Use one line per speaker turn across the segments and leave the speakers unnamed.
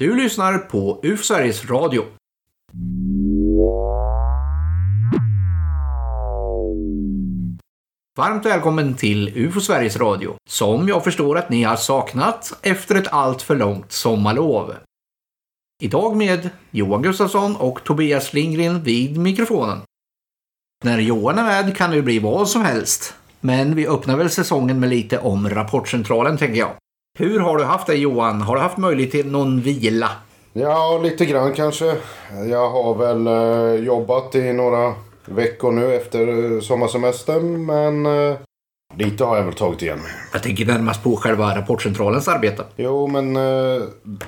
Du lyssnar på UF Sveriges Radio. Varmt välkommen till UFO Sveriges Radio, som jag förstår att ni har saknat efter ett allt för långt sommarlov. Idag med Johan Gustafsson och Tobias Lindgren vid mikrofonen. När Johan är med kan det bli vad som helst, men vi öppnar väl säsongen med lite om Rapportcentralen tänker jag. Hur har du haft det Johan? Har du haft möjlighet till någon vila?
Ja, lite grann kanske. Jag har väl eh, jobbat i några veckor nu efter eh, sommarsemestern. Men eh, lite har jag väl tagit igen.
Jag tänker närmast på själva Rapportcentralens arbete.
Jo, men eh,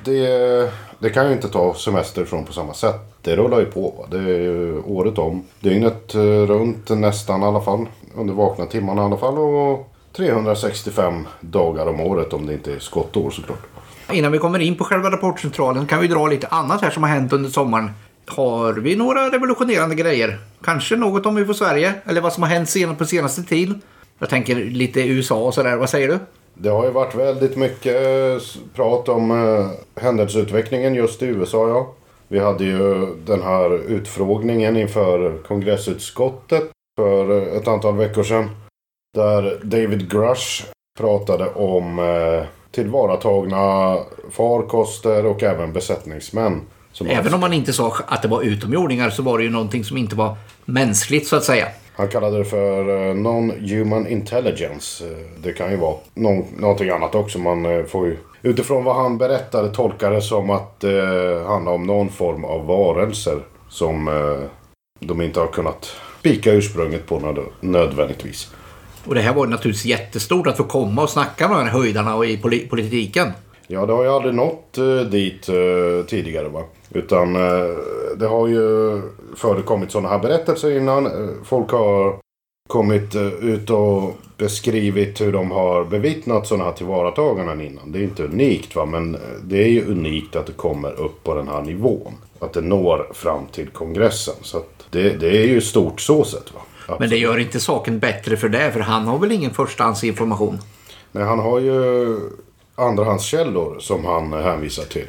det, det kan ju inte ta semester från på samma sätt. Det rullar ju på. Va? Det är ju året om. Dygnet eh, runt nästan i alla fall. Under vakna timmarna i alla fall. Och 365 dagar om året om det inte är skottår såklart.
Innan vi kommer in på själva Rapportcentralen kan vi dra lite annat här som har hänt under sommaren. Har vi några revolutionerande grejer? Kanske något om UFO Sverige? Eller vad som har hänt sen på senaste tid? Jag tänker lite USA och sådär. Vad säger du?
Det har ju varit väldigt mycket eh, prat om eh, händelseutvecklingen just i USA. Ja. Vi hade ju den här utfrågningen inför kongressutskottet för eh, ett antal veckor sedan. Där David Grush pratade om eh, tillvaratagna farkoster och även besättningsmän.
Även om man inte sa att det var utomjordingar så var det ju någonting som inte var mänskligt så att säga.
Han kallade det för eh, non-human intelligence. Eh, Det kan ju vara någon, någonting annat också. Man eh, får ju utifrån vad han berättade tolka det som att det handlar om någon form av varelser som eh, de inte har kunnat spika ursprunget på nöd- nödvändigtvis.
Och det här var naturligtvis jättestort att få komma och snacka med de här höjdarna och i politiken.
Ja, det har ju aldrig nått eh, dit eh, tidigare va. Utan eh, det har ju förekommit sådana här berättelser innan. Folk har kommit ut och beskrivit hur de har bevittnat sådana här tillvarataganden innan. Det är inte unikt va, men det är ju unikt att det kommer upp på den här nivån. Att det når fram till kongressen. Så att det, det är ju stort så sett va.
Men det gör inte saken bättre för det, för han har väl ingen förstahandsinformation?
Nej, han har ju andrahandskällor som han hänvisar till.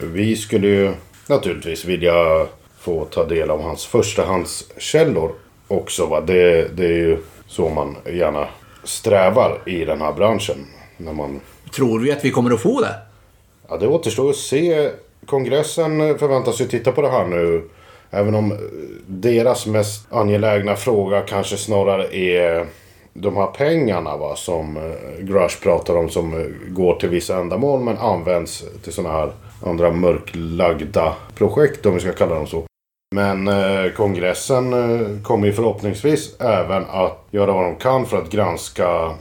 Vi skulle ju naturligtvis vilja få ta del av hans förstahandskällor också. Va? Det, det är ju så man gärna strävar i den här branschen. När man,
Tror vi att vi kommer att få det?
ja, det återstår att se. Kongressen förväntas ju titta på det här nu. Även om eh, deras mest angelägna fråga kanske snarare är de här pengarna va, som eh, Grush pratar om som eh, går till vissa ändamål men används till sådana här andra mörklagda projekt om vi ska kalla dem så. Men eh, kongressen eh, kommer ju förhoppningsvis även att göra vad de kan för att granska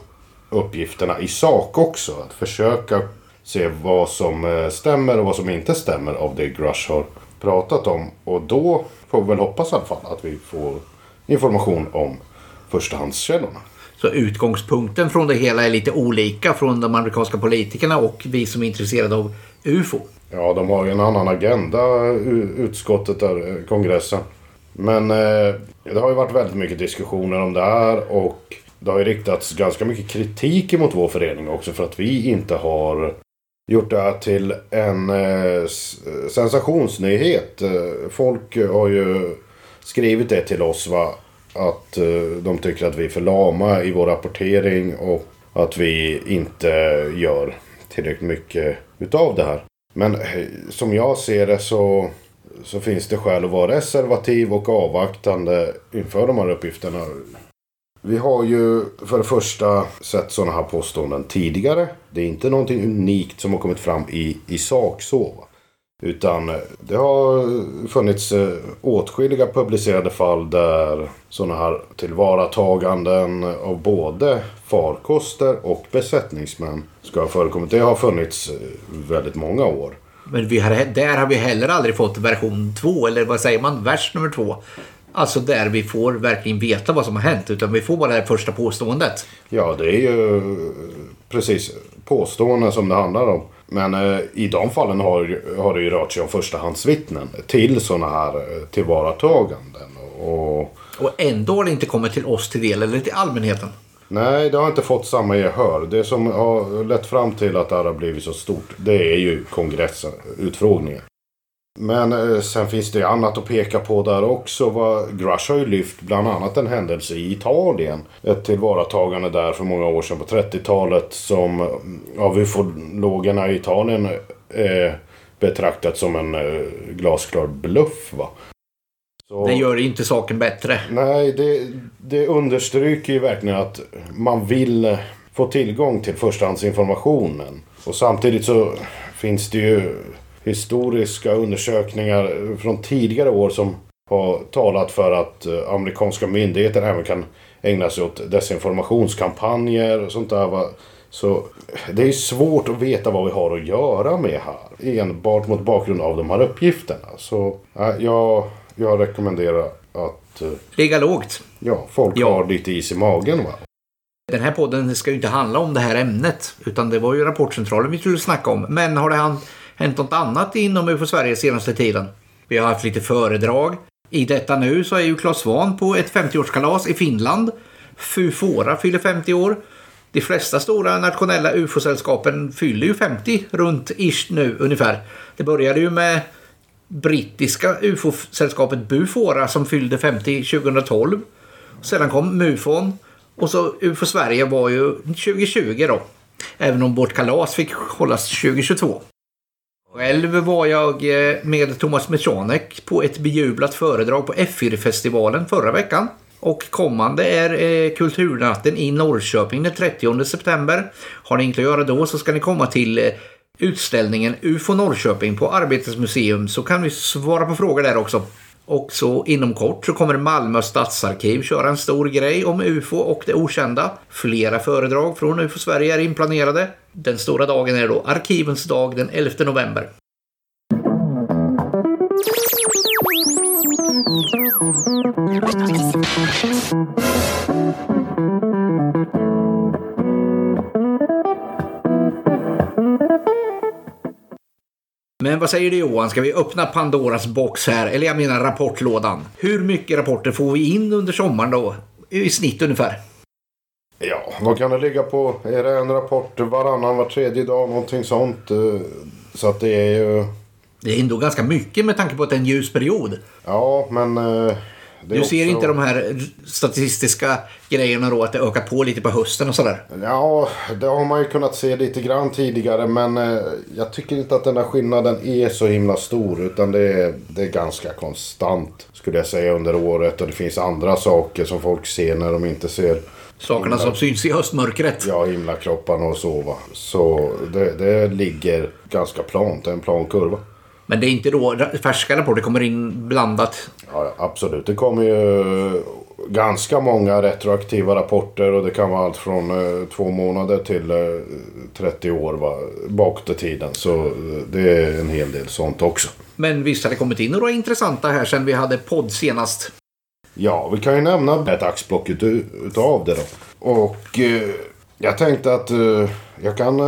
uppgifterna i sak också. Att försöka se vad som eh, stämmer och vad som inte stämmer av det Grush har pratat om. Och då får vi väl hoppas i alla fall att vi får information om förstahandskällorna.
Så utgångspunkten från det hela är lite olika från de amerikanska politikerna och vi som är intresserade av UFO.
Ja, de har ju en annan agenda, utskottet där, eh, kongressen. Men eh, det har ju varit väldigt mycket diskussioner om det här och det har ju riktats ganska mycket kritik mot vår förening också för att vi inte har gjort det här till en eh, sensationsnyhet. Eh, folk har ju skrivit det till oss va. Att eh, de tycker att vi är för lama i vår rapportering och att vi inte gör tillräckligt mycket utav det här. Men eh, som jag ser det så, så finns det skäl att vara reservativ och avvaktande inför de här uppgifterna. Vi har ju för det första sett sådana här påståenden tidigare. Det är inte någonting unikt som har kommit fram i, i sak så. Utan eh, det har funnits eh, åtskilliga publicerade fall där sådana här tillvarataganden av både farkoster och besättningsmän ska ha förekommit. Det har funnits eh, väldigt många år.
Men vi har, där har vi heller aldrig fått version 2, eller vad säger man, vers nummer 2. Alltså där vi får verkligen veta vad som har hänt, utan vi får bara det här första påståendet.
Ja, det är ju precis påståenden som det handlar om. Men eh, i de fallen har, har det ju rört sig om förstahandsvittnen till sådana här eh, tillvarataganden. Och,
Och ändå har det inte kommit till oss till del, eller till allmänheten.
Nej, det har inte fått samma gehör. Det som har lett fram till att det här har blivit så stort, det är ju kongressutfrågningen. Men eh, sen finns det annat att peka på där också. Grush har ju lyft bland annat en händelse i Italien. Ett tillvaratagande där för många år sedan på 30-talet som eh, av ufologerna i Italien eh, betraktat som en eh, glasklar bluff. Va?
Så, det gör inte saken bättre.
Nej, det, det understryker ju verkligen att man vill eh, få tillgång till förstahandsinformationen. Och samtidigt så finns det ju historiska undersökningar från tidigare år som har talat för att eh, amerikanska myndigheter även kan ägna sig åt desinformationskampanjer och sånt där. Så det är svårt att veta vad vi har att göra med här. Enbart mot bakgrund av de här uppgifterna. Så jag, jag rekommenderar att... Eh,
Ligga lågt.
Ja, folk ja. har lite is i magen va.
Den här podden ska ju inte handla om det här ämnet. Utan det var ju Rapportcentralen vi skulle snacka om. Men har det hänt något annat inom UFO Sverige senaste tiden? Vi har haft lite föredrag. I detta nu så är ju Claes Svahn på ett 50-årskalas i Finland. Fufora fyller 50 år. De flesta stora nationella ufo-sällskapen fyller ju 50 runt ish nu ungefär. Det började ju med brittiska ufo-sällskapet Bufora som fyllde 50 2012. Sedan kom MUFON och så UFO Sverige var ju 2020 då. Även om vårt kalas fick hållas 2022. Själv var jag eh, med Thomas Mechanek på ett bejublat föredrag på F4-festivalen förra veckan. Och kommande är eh, Kulturnatten i Norrköping den 30 september. Har ni inte att göra då så ska ni komma till eh, utställningen UFO Norrköping på Arbetets museum så kan vi svara på frågor där också. Och så inom kort så kommer Malmö stadsarkiv köra en stor grej om UFO och det okända. Flera föredrag från UFO Sverige är inplanerade. Den stora dagen är då Arkivens dag den 11 november. Men vad säger du Johan, ska vi öppna Pandoras box här? Eller jag menar rapportlådan. Hur mycket rapporter får vi in under sommaren då? I snitt ungefär.
Ja, vad kan det ligga på? Är det en rapport varannan, var tredje dag, någonting sånt? Eh, så att det är ju...
Det är ändå ganska mycket med tanke på att det är en ljus period.
Ja, men eh,
du ser inte de här statistiska grejerna då, att det ökar på lite på hösten och sådär?
Ja, det har man ju kunnat se lite grann tidigare. Men eh, jag tycker inte att den här skillnaden är så himla stor. Utan det är, det är ganska konstant, skulle jag säga, under året. Och det finns andra saker som folk ser när de inte ser
Sakerna himla... som syns i höstmörkret.
Ja, himlakropparna och så va. Så det, det ligger ganska plant, det är en plan kurva.
Men det är inte då färska rapporter kommer in blandat?
Ja, absolut. Det kommer ju ganska många retroaktiva rapporter och det kan vara allt från eh, två månader till eh, 30 år va, bakåt i tiden. Så eh, det är en hel del sånt också.
Men visst har det kommit in några intressanta här sen vi hade podd senast?
Ja, vi kan ju nämna ett axplock ut, utav det då. Och eh, jag tänkte att eh, jag kan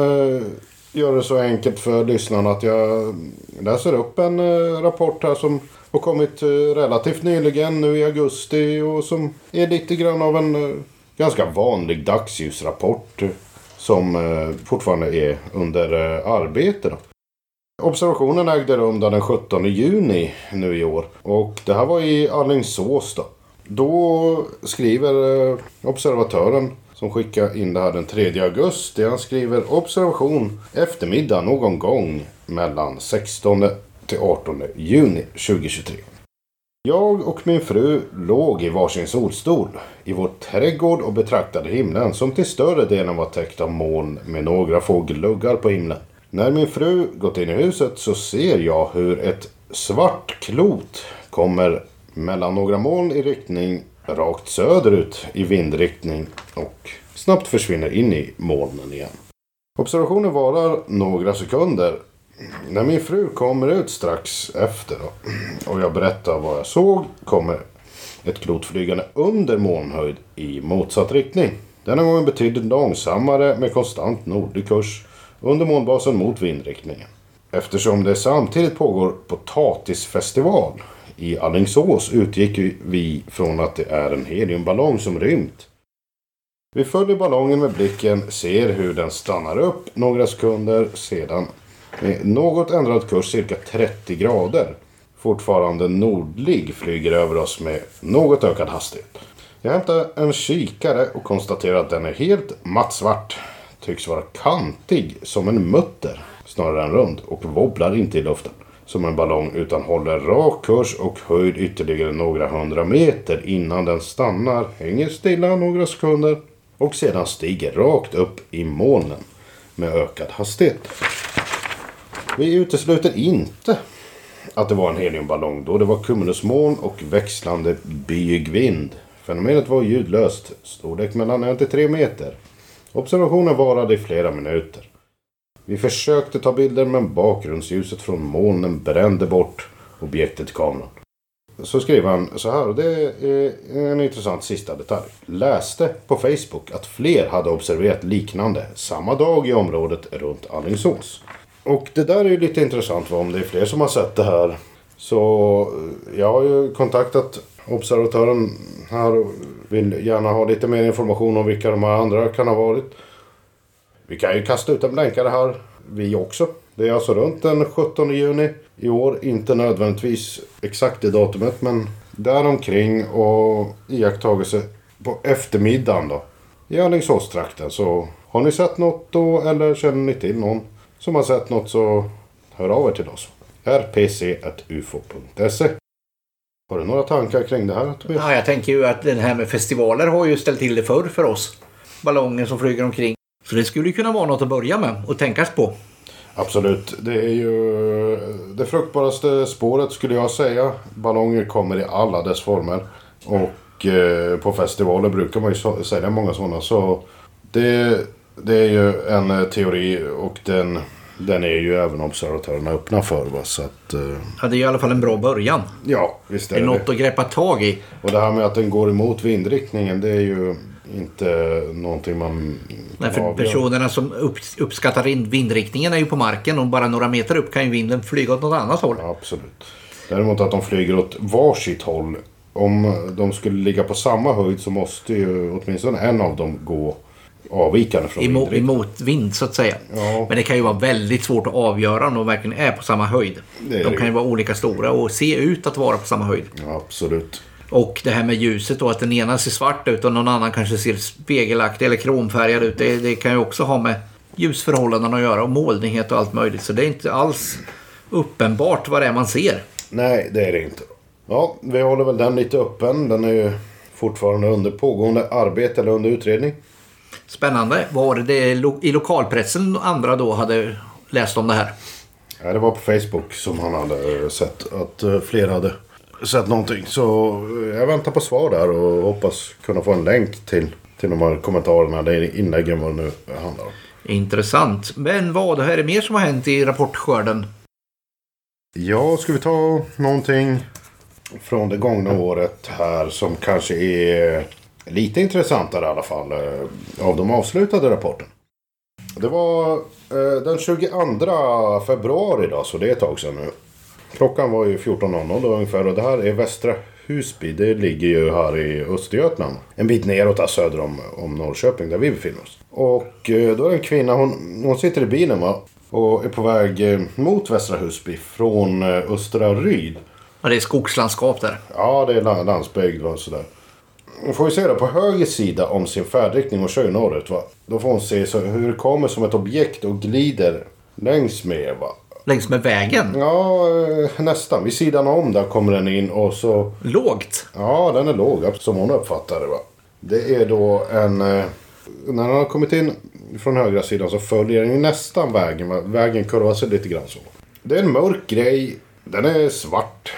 eh, göra det så enkelt för lyssnarna att jag läser upp en eh, rapport här som har kommit eh, relativt nyligen nu i augusti och som är lite grann av en eh, ganska vanlig dagsljusrapport som fortfarande är under arbete. Då. Observationen ägde rum den 17 juni nu i år och det här var i Alingsås. Då, då skriver observatören som skickade in det här den 3 augusti. Han skriver observation eftermiddag någon gång mellan 16 till 18 juni 2023. Jag och min fru låg i varsin solstol i vår trädgård och betraktade himlen som till större delen var täckt av moln med några få gluggar på himlen. När min fru gått in i huset så ser jag hur ett svart klot kommer mellan några moln i riktning rakt söderut i vindriktning och snabbt försvinner in i molnen igen. Observationen varar några sekunder. När min fru kommer ut strax efter och jag berättar vad jag såg kommer ett klot flygande under molnhöjd i motsatt riktning. Denna gången betydligt långsammare med konstant nordlig kurs under molnbasen mot vindriktningen. Eftersom det samtidigt pågår potatisfestival i Alingsås utgick vi från att det är en heliumballong som rymt Vi följer ballongen med blicken, ser hur den stannar upp några sekunder sedan med något ändrad kurs cirka 30 grader. Fortfarande nordlig flyger över oss med något ökad hastighet. Jag hämtar en kikare och konstaterar att den är helt mattsvart. Tycks vara kantig som en mutter snarare än rund och wobblar inte i luften som en ballong utan håller rak kurs och höjd ytterligare några hundra meter innan den stannar, hänger stilla några sekunder och sedan stiger rakt upp i molnen med ökad hastighet. Vi utesluter inte att det var en heliumballong då det var cumulusmoln och växlande bygvind. Fenomenet var ljudlöst, storlek mellan 1 till 3 meter. Observationen varade i flera minuter. Vi försökte ta bilder men bakgrundsljuset från molnen brände bort objektet i kameran. Så skriver han så här, och det är en intressant sista detalj. Läste på Facebook att fler hade observerat liknande samma dag i området runt Alingsås. Och det där är ju lite intressant om det är fler som har sett det här. Så eh, jag har ju kontaktat observatören här och vill gärna ha lite mer information om vilka de här andra kan ha varit. Vi kan ju kasta ut en blänkare här, vi också. Det är alltså runt den 17 juni i år. Inte nödvändigtvis exakt det datumet men däromkring och iakttagelse på eftermiddagen då. I Alingsåstrakten. Så har ni sett något då eller känner ni till någon som har sett något så hör av er till oss. rpc.ufo.se Har du några tankar kring det här Tobias?
Ja, jag tänker ju att den här med festivaler har ju ställt till det förr för oss. Ballonger som flyger omkring. Så det skulle kunna vara något att börja med och tänkas på.
Absolut. Det är ju det fruktbaraste spåret skulle jag säga. Ballonger kommer i alla dess former. Och eh, på festivaler brukar man ju sälja många sådana. Så det, det är ju en eh, teori och den, den är ju även observatörerna öppna för. Va? Så att, eh,
Ja, det är i alla fall en bra början.
ja, visst
Det
är
är
det
något att greppa tag i.
Och det här med att den går emot vindriktningen det är ju inte någonting man
Nej, för
avgör.
personerna som upp, uppskattar vind- vindriktningen är ju på marken och bara några meter upp kan ju vinden flyga åt något annat håll.
Absolut. Däremot att de flyger åt varsitt håll. Om de skulle ligga på samma höjd så måste ju åtminstone en av dem gå avvikande från
Emo, emot vind så att säga.
Ja.
Men det kan ju vara väldigt svårt att avgöra om de verkligen är på samma höjd.
Det
de kan ju
ju.
vara olika stora och se ut att vara på samma höjd.
Absolut.
Och det här med ljuset då, att den ena ser svart ut och någon annan kanske ser spegelaktig eller kromfärgad ut. Det, det kan ju också ha med ljusförhållanden att göra och molnighet och allt möjligt. Så det är inte alls uppenbart vad det är man ser.
Nej, det är det inte. Ja, vi håller väl den lite öppen. Den är ju fortfarande under pågående arbete eller under utredning.
Spännande. Var det lo- i lokalpressen andra då hade läst om det här?
Ja, det var på Facebook som han hade sett att eh, fler hade sett någonting. Så eh, jag väntar på svar där och hoppas kunna få en länk till, till de här kommentarerna, eller inläggen vad det nu handlar om.
Intressant. Men vad är det mer som har hänt i rapportskörden?
Ja, ska vi ta någonting från det gångna året här som kanske är lite intressantare i alla fall eh, av de avslutade rapporten. Det var eh, den 22 februari då, så det är ett tag sedan nu. Klockan var ju 14.00 då ungefär och det här är Västra Husby. Det ligger ju här i Östergötland. En bit neråt där söder om, om Norrköping där vi befinner oss. Och eh, då är det en kvinna, hon, hon sitter i bilen va. Och är på väg eh, mot Västra Husby från eh, Östra Ryd.
Ja, det är skogslandskap där.
Ja, det är la- landsbygd och sådär. Hon får ju se då på höger sida om sin färdriktning och kör ju norrut va. Då får hon se så hur det kommer som ett objekt och glider längs med va.
Längs med vägen.
Ja, eh, nästan. Vid sidan om där kommer den in och så...
Lågt.
Ja, den är låg som hon uppfattar det va. Det är då en... eh, När den har kommit in från högra sidan så följer den ju nästan vägen. Vägen kurvar sig lite grann så. Det är en mörk grej. Den är svart.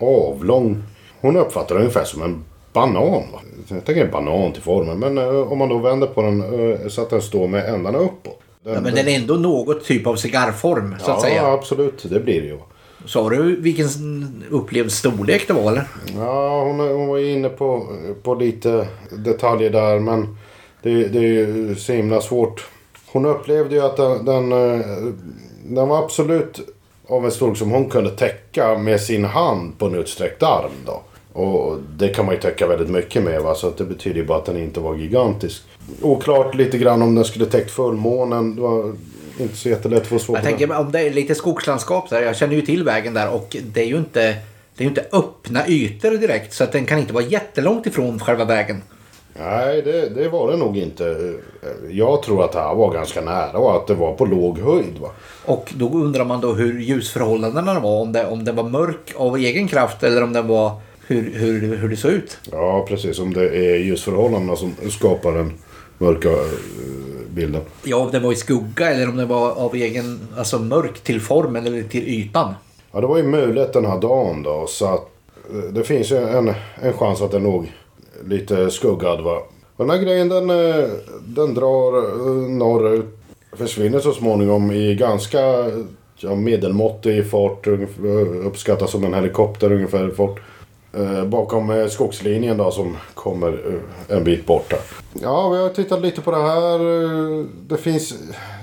Avlång. Hon uppfattar den ungefär som en banan. Va? Jag tänker en banan till formen. Men eh, om man då vänder på den så att den står med ändarna uppåt. Den,
Ja, men den är ändå något typ av cigarrform så att
ja,
säga.
absolut. Det blir det ju.
Sa du vilken upplevd storlek det var eller?
Ja, hon, hon var inne på, på lite detaljer där men det, det är ju så himla svårt. Hon upplevde ju att den, den, eh, den var absolut av en storlek som hon kunde täcka med sin hand på en utsträckt arm då. Och det kan man ju täcka väldigt mycket med va, så att det betyder ju bara att den inte var gigantisk. Oklart lite grann om den skulle täckt fullmånen. Det var inte så jättelätt att få svar
Jag
på det.
tänker om det är lite skogslandskap där. Jag känner ju till vägen där och det är ju inte, det är inte öppna ytor direkt så att den kan inte vara jättelångt ifrån själva vägen.
Nej, det, det var det nog inte. Jag tror att det här var ganska nära och att det var på låg höjd. Va?
Och då undrar man då hur ljusförhållandena var. Om, det, om den var mörk av egen kraft eller om den var hur, hur, hur det såg ut.
Ja, precis. Om det är ljusförhållandena som skapar den mörka eh, bilden.
Ja, om den var i skugga eller om den var av egen, alltså mörk till formen eller till ytan.
Ja, det var ju mulet den här dagen då. Så att eh, det finns ju en, en chans att den låg lite skuggad va. Och den här grejen den, eh, den drar norrut. Försvinner så småningom i ganska ja, medelmåttig fart. Uppskattas som en helikopter ungefär fart. Eh, bakom eh, skogslinjen då som kommer eh, en bit bort här. Ja, vi har tittat lite på det här. Det finns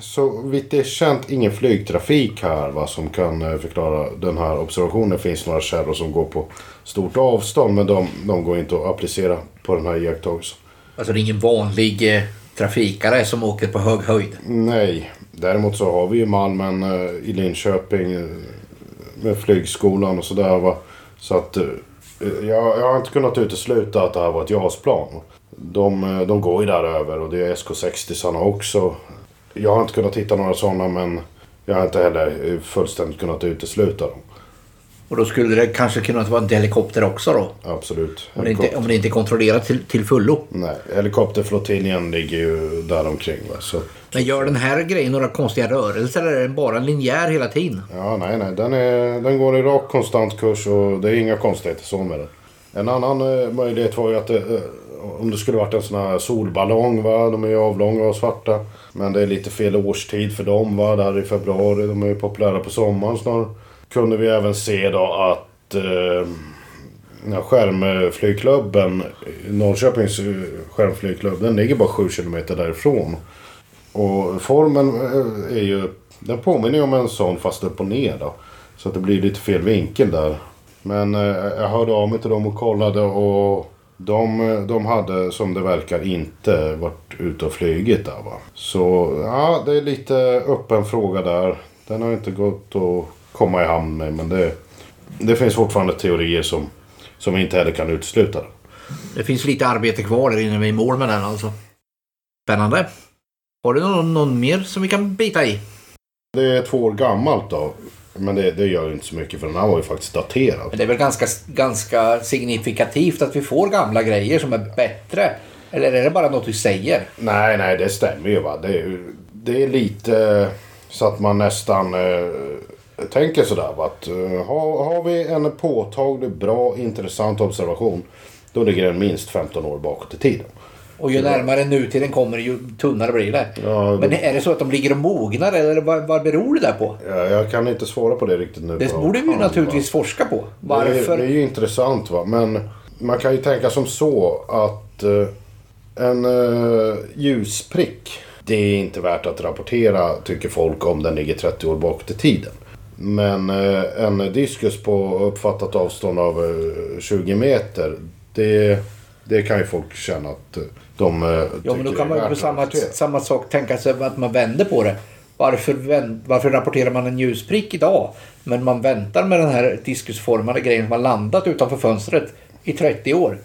så vitt det är känt ingen flygtrafik här va, som kan eh, förklara den här observationen. Det finns några källor som går på stort avstånd men de, de går inte att applicera på den här iakttagelsen.
Alltså det är ingen vanlig eh, trafikare som åker på hög höjd.
Nej, däremot så har vi ju Malmen eh, i Linköping eh, med flygskolan och sådär va. Så att jag, jag har inte kunnat utesluta att det här var ett JAS-plan. De, eh, de går ju där över och det är SK60 också. Jag har inte kunnat hitta några sådana men jag har inte heller fullständigt kunnat utesluta dem.
Och då skulle det kanske kunna vara en helikopter också då.
Absolut.
Om det inte, om det inte är kontrollerat till, till fullo.
Nej, helikopterflottiljen ligger ju där omkring va. Så,
men gör den här grejen några konstiga rörelser eller är den bara linjär hela tiden?
Ja, nej, nej. Den, är, den går i rak konstant kurs och det är inga konstigheter så med den. En annan eh, möjlighet var ju att det, eh, om det skulle varit en sån här solballong, va. De är ju avlånga och svarta. Men det är lite fel årstid för dem, va. Det här är i februari. De är ju populära på sommaren snarare. Kunde vi även se då att eh, skärmflygklubben, Norrköpings eh, skärmflygklubb, den ligger bara 7 km därifrån. Och formen eh, är ju... Den påminner ju om en sån fast upp och ner då. Så att det blir lite fel vinkel där. Men eh, jag hörde av mig till dem och kollade och de, de hade som det verkar inte varit ute och flugit där va. Så ja, det är lite öppen fråga där. Den har inte gått att komma i hamn med men det, det finns fortfarande teorier som, som vi inte heller kan utesluta.
Det finns lite arbete kvar där innan vi är i mål med den alltså. Spännande. Har du någon, någon mer som vi kan bita i?
Det är två år gammalt då. Men det, det gör ju inte så mycket för den här var ju faktiskt daterad.
Men det är väl ganska, ganska signifikativt att vi får gamla grejer som är bättre. Eller är det bara något du säger?
Nej, nej, det stämmer ju. Va? Det, är, det är lite så att man nästan eh, tänker sådär. Va? Att, eh, har, har vi en påtaglig, bra, intressant observation. Då ligger den minst 15 år bakåt i tiden.
Och ju närmare nutiden kommer ju tunnare blir det.
Ja,
Men är det så att de ligger och mognar eller vad, vad beror det där på?
jag, jag kan inte svara på det riktigt nu.
Det borde vi ju
hand, va?
naturligtvis forska på.
Det är,
Varför?
det är ju intressant va. Men man kan ju tänka som så att eh, en eh, ljusprick. Det är inte värt att rapportera tycker folk om den ligger 30 år bakåt i tiden. Men eh, en diskus på uppfattat avstånd av eh, 20 meter. Det, det kan ju folk känna att eh, de eh,
Ja, men då kan man ju på samma, samma sak tänka sig att man vänder på det. Varför, varför rapporterar man en ljusprick idag? Men man väntar med den här diskusformade grejen som har landat utanför fönstret i 30 år.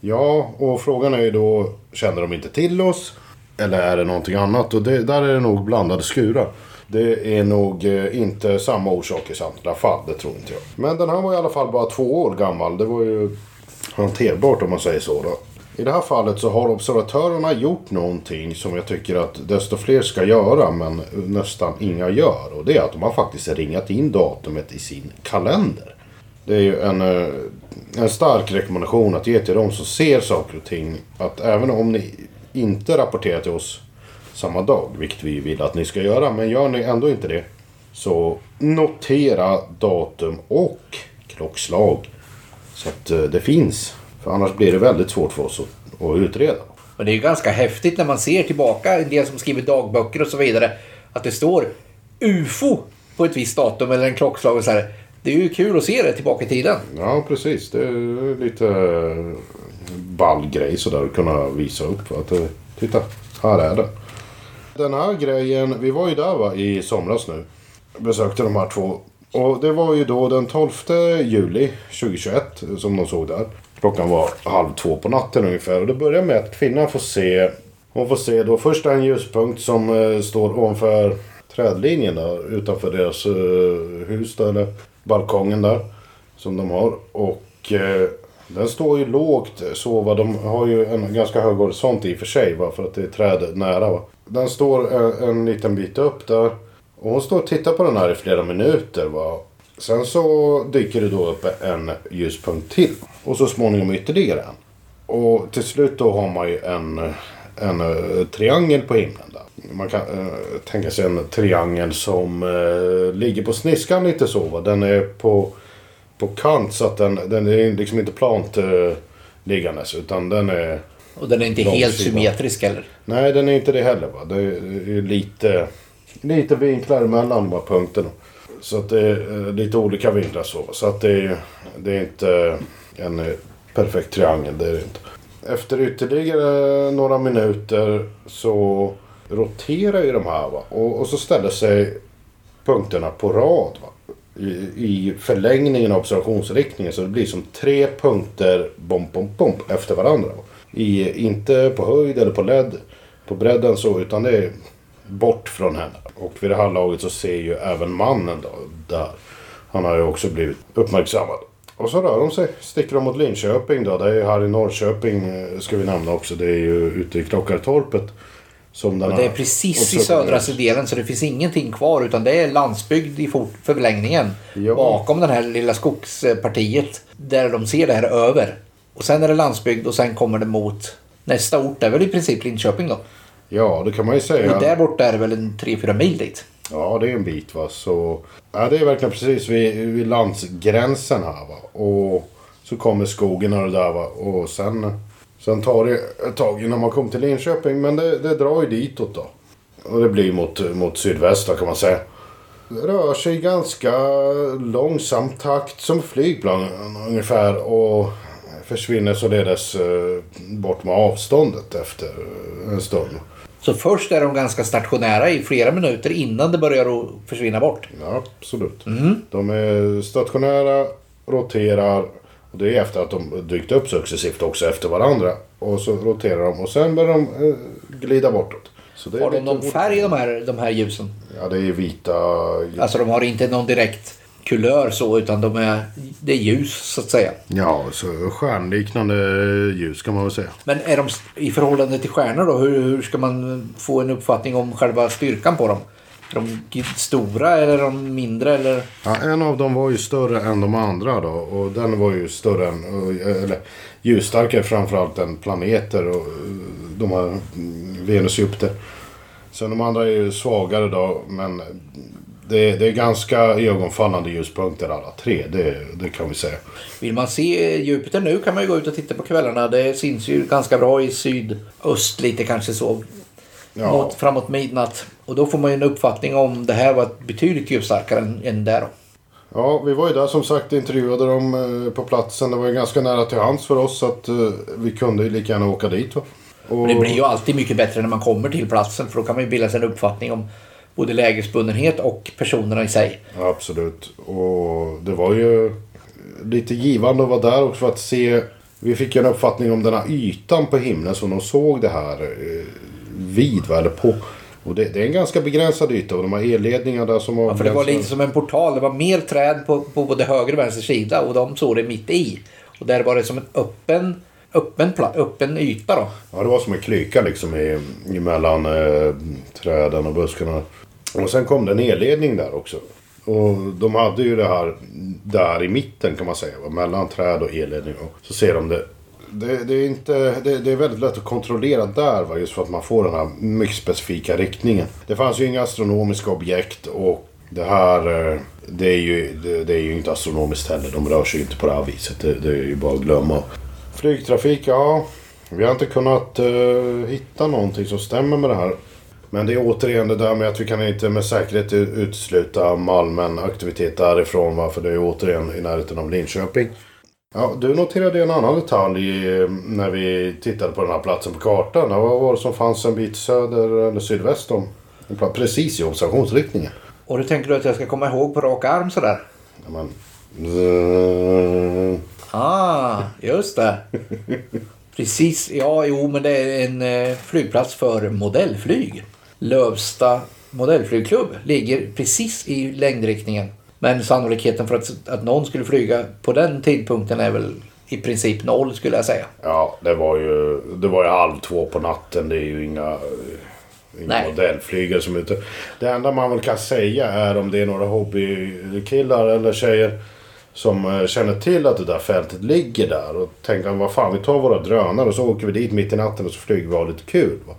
Ja, och frågan är ju då, känner de inte till oss? Eller är det någonting annat? Och det, där är det nog blandade skurar. Det är nog eh, inte samma orsak i samtliga fall, det tror inte jag. Men den här var i alla fall bara två år gammal. Det var ju hanterbart om man säger så då. I det här fallet så har observatörerna gjort någonting som jag tycker att desto fler ska göra men nästan inga gör. Och det är att de har faktiskt ringat in datumet i sin kalender. Det är ju en, eh, en stark rekommendation att ge till de som ser saker och ting. Att även om ni inte rapporterar till oss samma dag, vilket vi vill att ni ska göra, men gör ni ändå inte det. Så notera datum och klockslag. Så att eh, det finns. För annars blir det väldigt svårt för oss att, att utreda.
Och det är ju ganska häftigt när man ser tillbaka, en del som skriver dagböcker och så vidare, att det står UFO på ett visst datum eller en klockslag och så här. Det är ju kul att se det tillbaka i tiden.
Ja, precis. Det är lite eh, ball grej sådär att kunna visa upp. Att, eh, titta, här är den. Den här grejen, vi var ju där va, i somras nu. Besökte de här två. Och det var ju då den 12 juli 2021 som de såg där. Klockan var halv två på natten ungefär. Och det börjar med att kvinnan får se hon får se då först en ljuspunkt som eh, står ovanför trädlinjen där utanför deras eh, hus där, eller balkongen där. Som de har. Och eh, den står ju lågt så va. De har ju en ganska hög horisont i och för sig va. För att det är träd nära va. Den står en, en liten bit upp där. Och hon står och tittar på den här i flera minuter va. Sen så dyker det då upp en ljuspunkt till. Och så småningom ytterligare en. Och till slut då har man ju en en uh, triangel på himlen. Där. Man kan uh, tänka sig en triangel som uh, ligger på sniskan lite så. Va? Den är på, på kant så att den, den är liksom inte plant uh, liggandes. Utan den är...
Och den är inte helt symmetrisk heller?
Nej, den är inte det heller. Va? Det är lite, lite vinklar mellan de punkterna. Så att det är eh, lite olika vinklar så. Så att det är, det är inte en eh, perfekt triangel. Det är det inte. Efter ytterligare några minuter så roterar ju de här va? Och, och så ställer sig punkterna på rad. Va? I, I förlängningen av observationsriktningen så det blir som tre punkter bom-bom-bom, efter varandra. I, inte på höjd eller på led, på bredden så utan det är bort från henne. Och vid det här laget så ser ju även mannen då, där. Han har ju också blivit uppmärksammad. Och så rör de sig. Sticker de mot Linköping då. Det är här i Norrköping eh, ska vi nämna också. Det är ju ute i Klockartorpet.
Som den det är precis i södra delen så det finns ingenting kvar utan det är landsbygd i förlängningen. Ja. Bakom det här lilla skogspartiet. Där de ser det här över. Och sen är det landsbygd och sen kommer det mot nästa ort. Det är väl i princip Linköping då.
Ja det kan man ju säga.
Och där borta är det väl en 3-4 mil dit.
Ja, det är en bit va. Så, ja, det är verkligen precis vid, vid landsgränsen här va. Och så kommer skogen och det där va. Och sen, sen tar det ett tag innan man kommer till Linköping. Men det, det drar ju ditåt då. Och det blir mot, mot sydväst kan man säga. Det rör sig i ganska långsam takt som flygplan ungefär. Och försvinner således eh, bort med avståndet efter en stund.
Så först är de ganska stationära i flera minuter innan det börjar försvinna bort.
Ja, absolut. Mm. De är stationära, roterar och det är efter att de dykt upp successivt också efter varandra. Och så roterar de och sen börjar de eh, glida bortåt.
har de någon färg de här, de här ljusen?
Ja, det är vita.
Alltså de har inte någon direkt kulör så utan de är, det är ljus så att säga.
Ja, så stjärnliknande ljus kan man väl säga.
Men är de i förhållande till stjärnor då? Hur, hur ska man få en uppfattning om själva styrkan på dem? Är de stora eller är de mindre? Eller?
Ja, en av dem var ju större än de andra då. Och den var ju större än, eller ljusstarkare framförallt än planeter och de här Venus och Jupiter. Sen de andra är ju svagare då. Men det, det är ganska ögonfallande ljuspunkter alla tre, det, det kan vi säga.
Vill man se Jupiter nu kan man ju gå ut och titta på kvällarna. Det syns ju ganska bra i sydöst lite kanske så. Ja. Mot, framåt midnatt. Och då får man ju en uppfattning om det här var betydligt ljusstarkare än, än där.
Ja, vi var ju där som sagt intervjuade dem eh, på platsen. Det var ju ganska nära till hands för oss så att eh, vi kunde ju lika gärna åka dit. Va?
Och... Det blir ju alltid mycket bättre när man kommer till platsen för då kan man ju bilda sig en uppfattning om både lägesbundenhet och personerna i sig.
Absolut. Och det var ju lite givande att vara där också för att se. Vi fick en uppfattning om den här ytan på himlen som de såg det här eh, vid. Eller på. Och det, det, är en ganska begränsad yta och de har elledningar där som
ja, för Det var lite som en portal. Det var mer träd på, på både höger och vänster sida och de såg det mitt i. Och där var det som en öppen öppen, öppen yta då.
Ja, det var som en klyka liksom i, emellan eh, träden och buskarna. Och sen kom det en elledning där också. Och de hade ju det här där i mitten kan man säga. Mellan träd och elledning. Och så ser de det. Det, det är, inte, det, det, är väldigt lätt att kontrollera där va, just för att man får den här mycket specifika riktningen. Det fanns ju inga astronomiska objekt och det här eh, det är, ju, det, det är ju inte astronomiskt heller. De rör sig ju inte på det här viset. Det, det är ju bara att glömma. Flygtrafik, ja. Vi har inte kunnat uh, hitta någonting som stämmer med det här. Men det är återigen det där med att vi kan inte med säkerhet utesluta Malmen aktivitet därifrån. Va? För det är återigen i närheten av Linköping. Ja, du noterade en annan detalj eh, när vi tittade på den här platsen på kartan. Vad var det som fanns en bit söder eller sydväst om? Precis i observationsriktningen.
Och det tänker du att jag ska komma ihåg på rak arm sådär?
Ja, men...
Ah, just det. Precis, ja jo men det är en eh, flygplats för modellflyg. Lövsta modellflygklubb ligger precis i längdriktningen. Men sannolikheten för att, att någon skulle flyga på den tidpunkten är väl i princip noll skulle jag säga.
Ja, det var ju, det var ju halv två på natten. Det är ju inga, inga modellflygare som är ute. Det enda man väl kan säga är om det är några hobbykillar eller tjejer som eh, känner till att det där fältet ligger där och tänker vad fan vi tar våra drönare och så åker vi dit mitt i natten och så flyger vi och har lite kul. Va?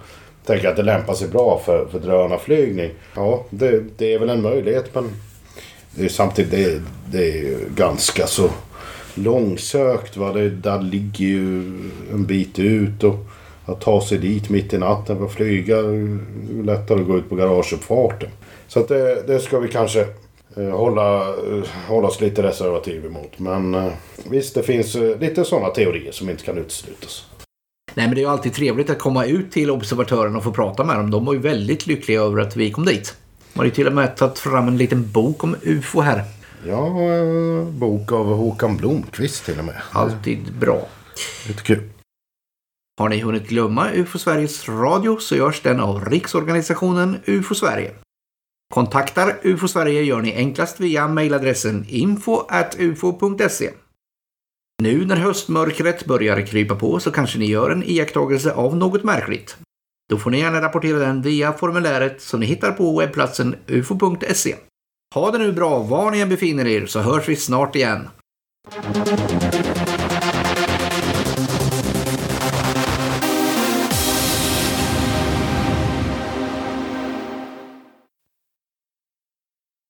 Tänker att det lämpar sig bra för, för drönarflygning. Ja, det, det är väl en möjlighet men det är samtidigt det, det är ganska så långsökt. Va? Det, där ligger ju en bit ut och att ta sig dit mitt i natten för att flyga är ju lättare att gå ut på garageuppfarten. Så att det, det ska vi kanske eh, hålla, eh, hålla oss lite reservativ emot. Men eh, visst, det finns eh, lite sådana teorier som inte kan uteslutas.
Nej men det är ju alltid trevligt att komma ut till observatörerna och få prata med dem. De var ju väldigt lyckliga över att vi kom dit. De har ju till och med tagit fram en liten bok om UFO här.
Ja, eh, bok av Håkan Blomqvist till och med.
Alltid bra.
Lite kul.
Har ni hunnit glömma UFO Sveriges Radio så görs den av Riksorganisationen UFO Sverige. Kontaktar UFO Sverige gör ni enklast via mejladressen info.ufo.se. Nu när höstmörkret börjar krypa på så kanske ni gör en iakttagelse av något märkligt. Då får ni gärna rapportera den via formuläret som ni hittar på webbplatsen ufo.se. Ha det nu bra var ni än befinner er så hörs vi snart igen.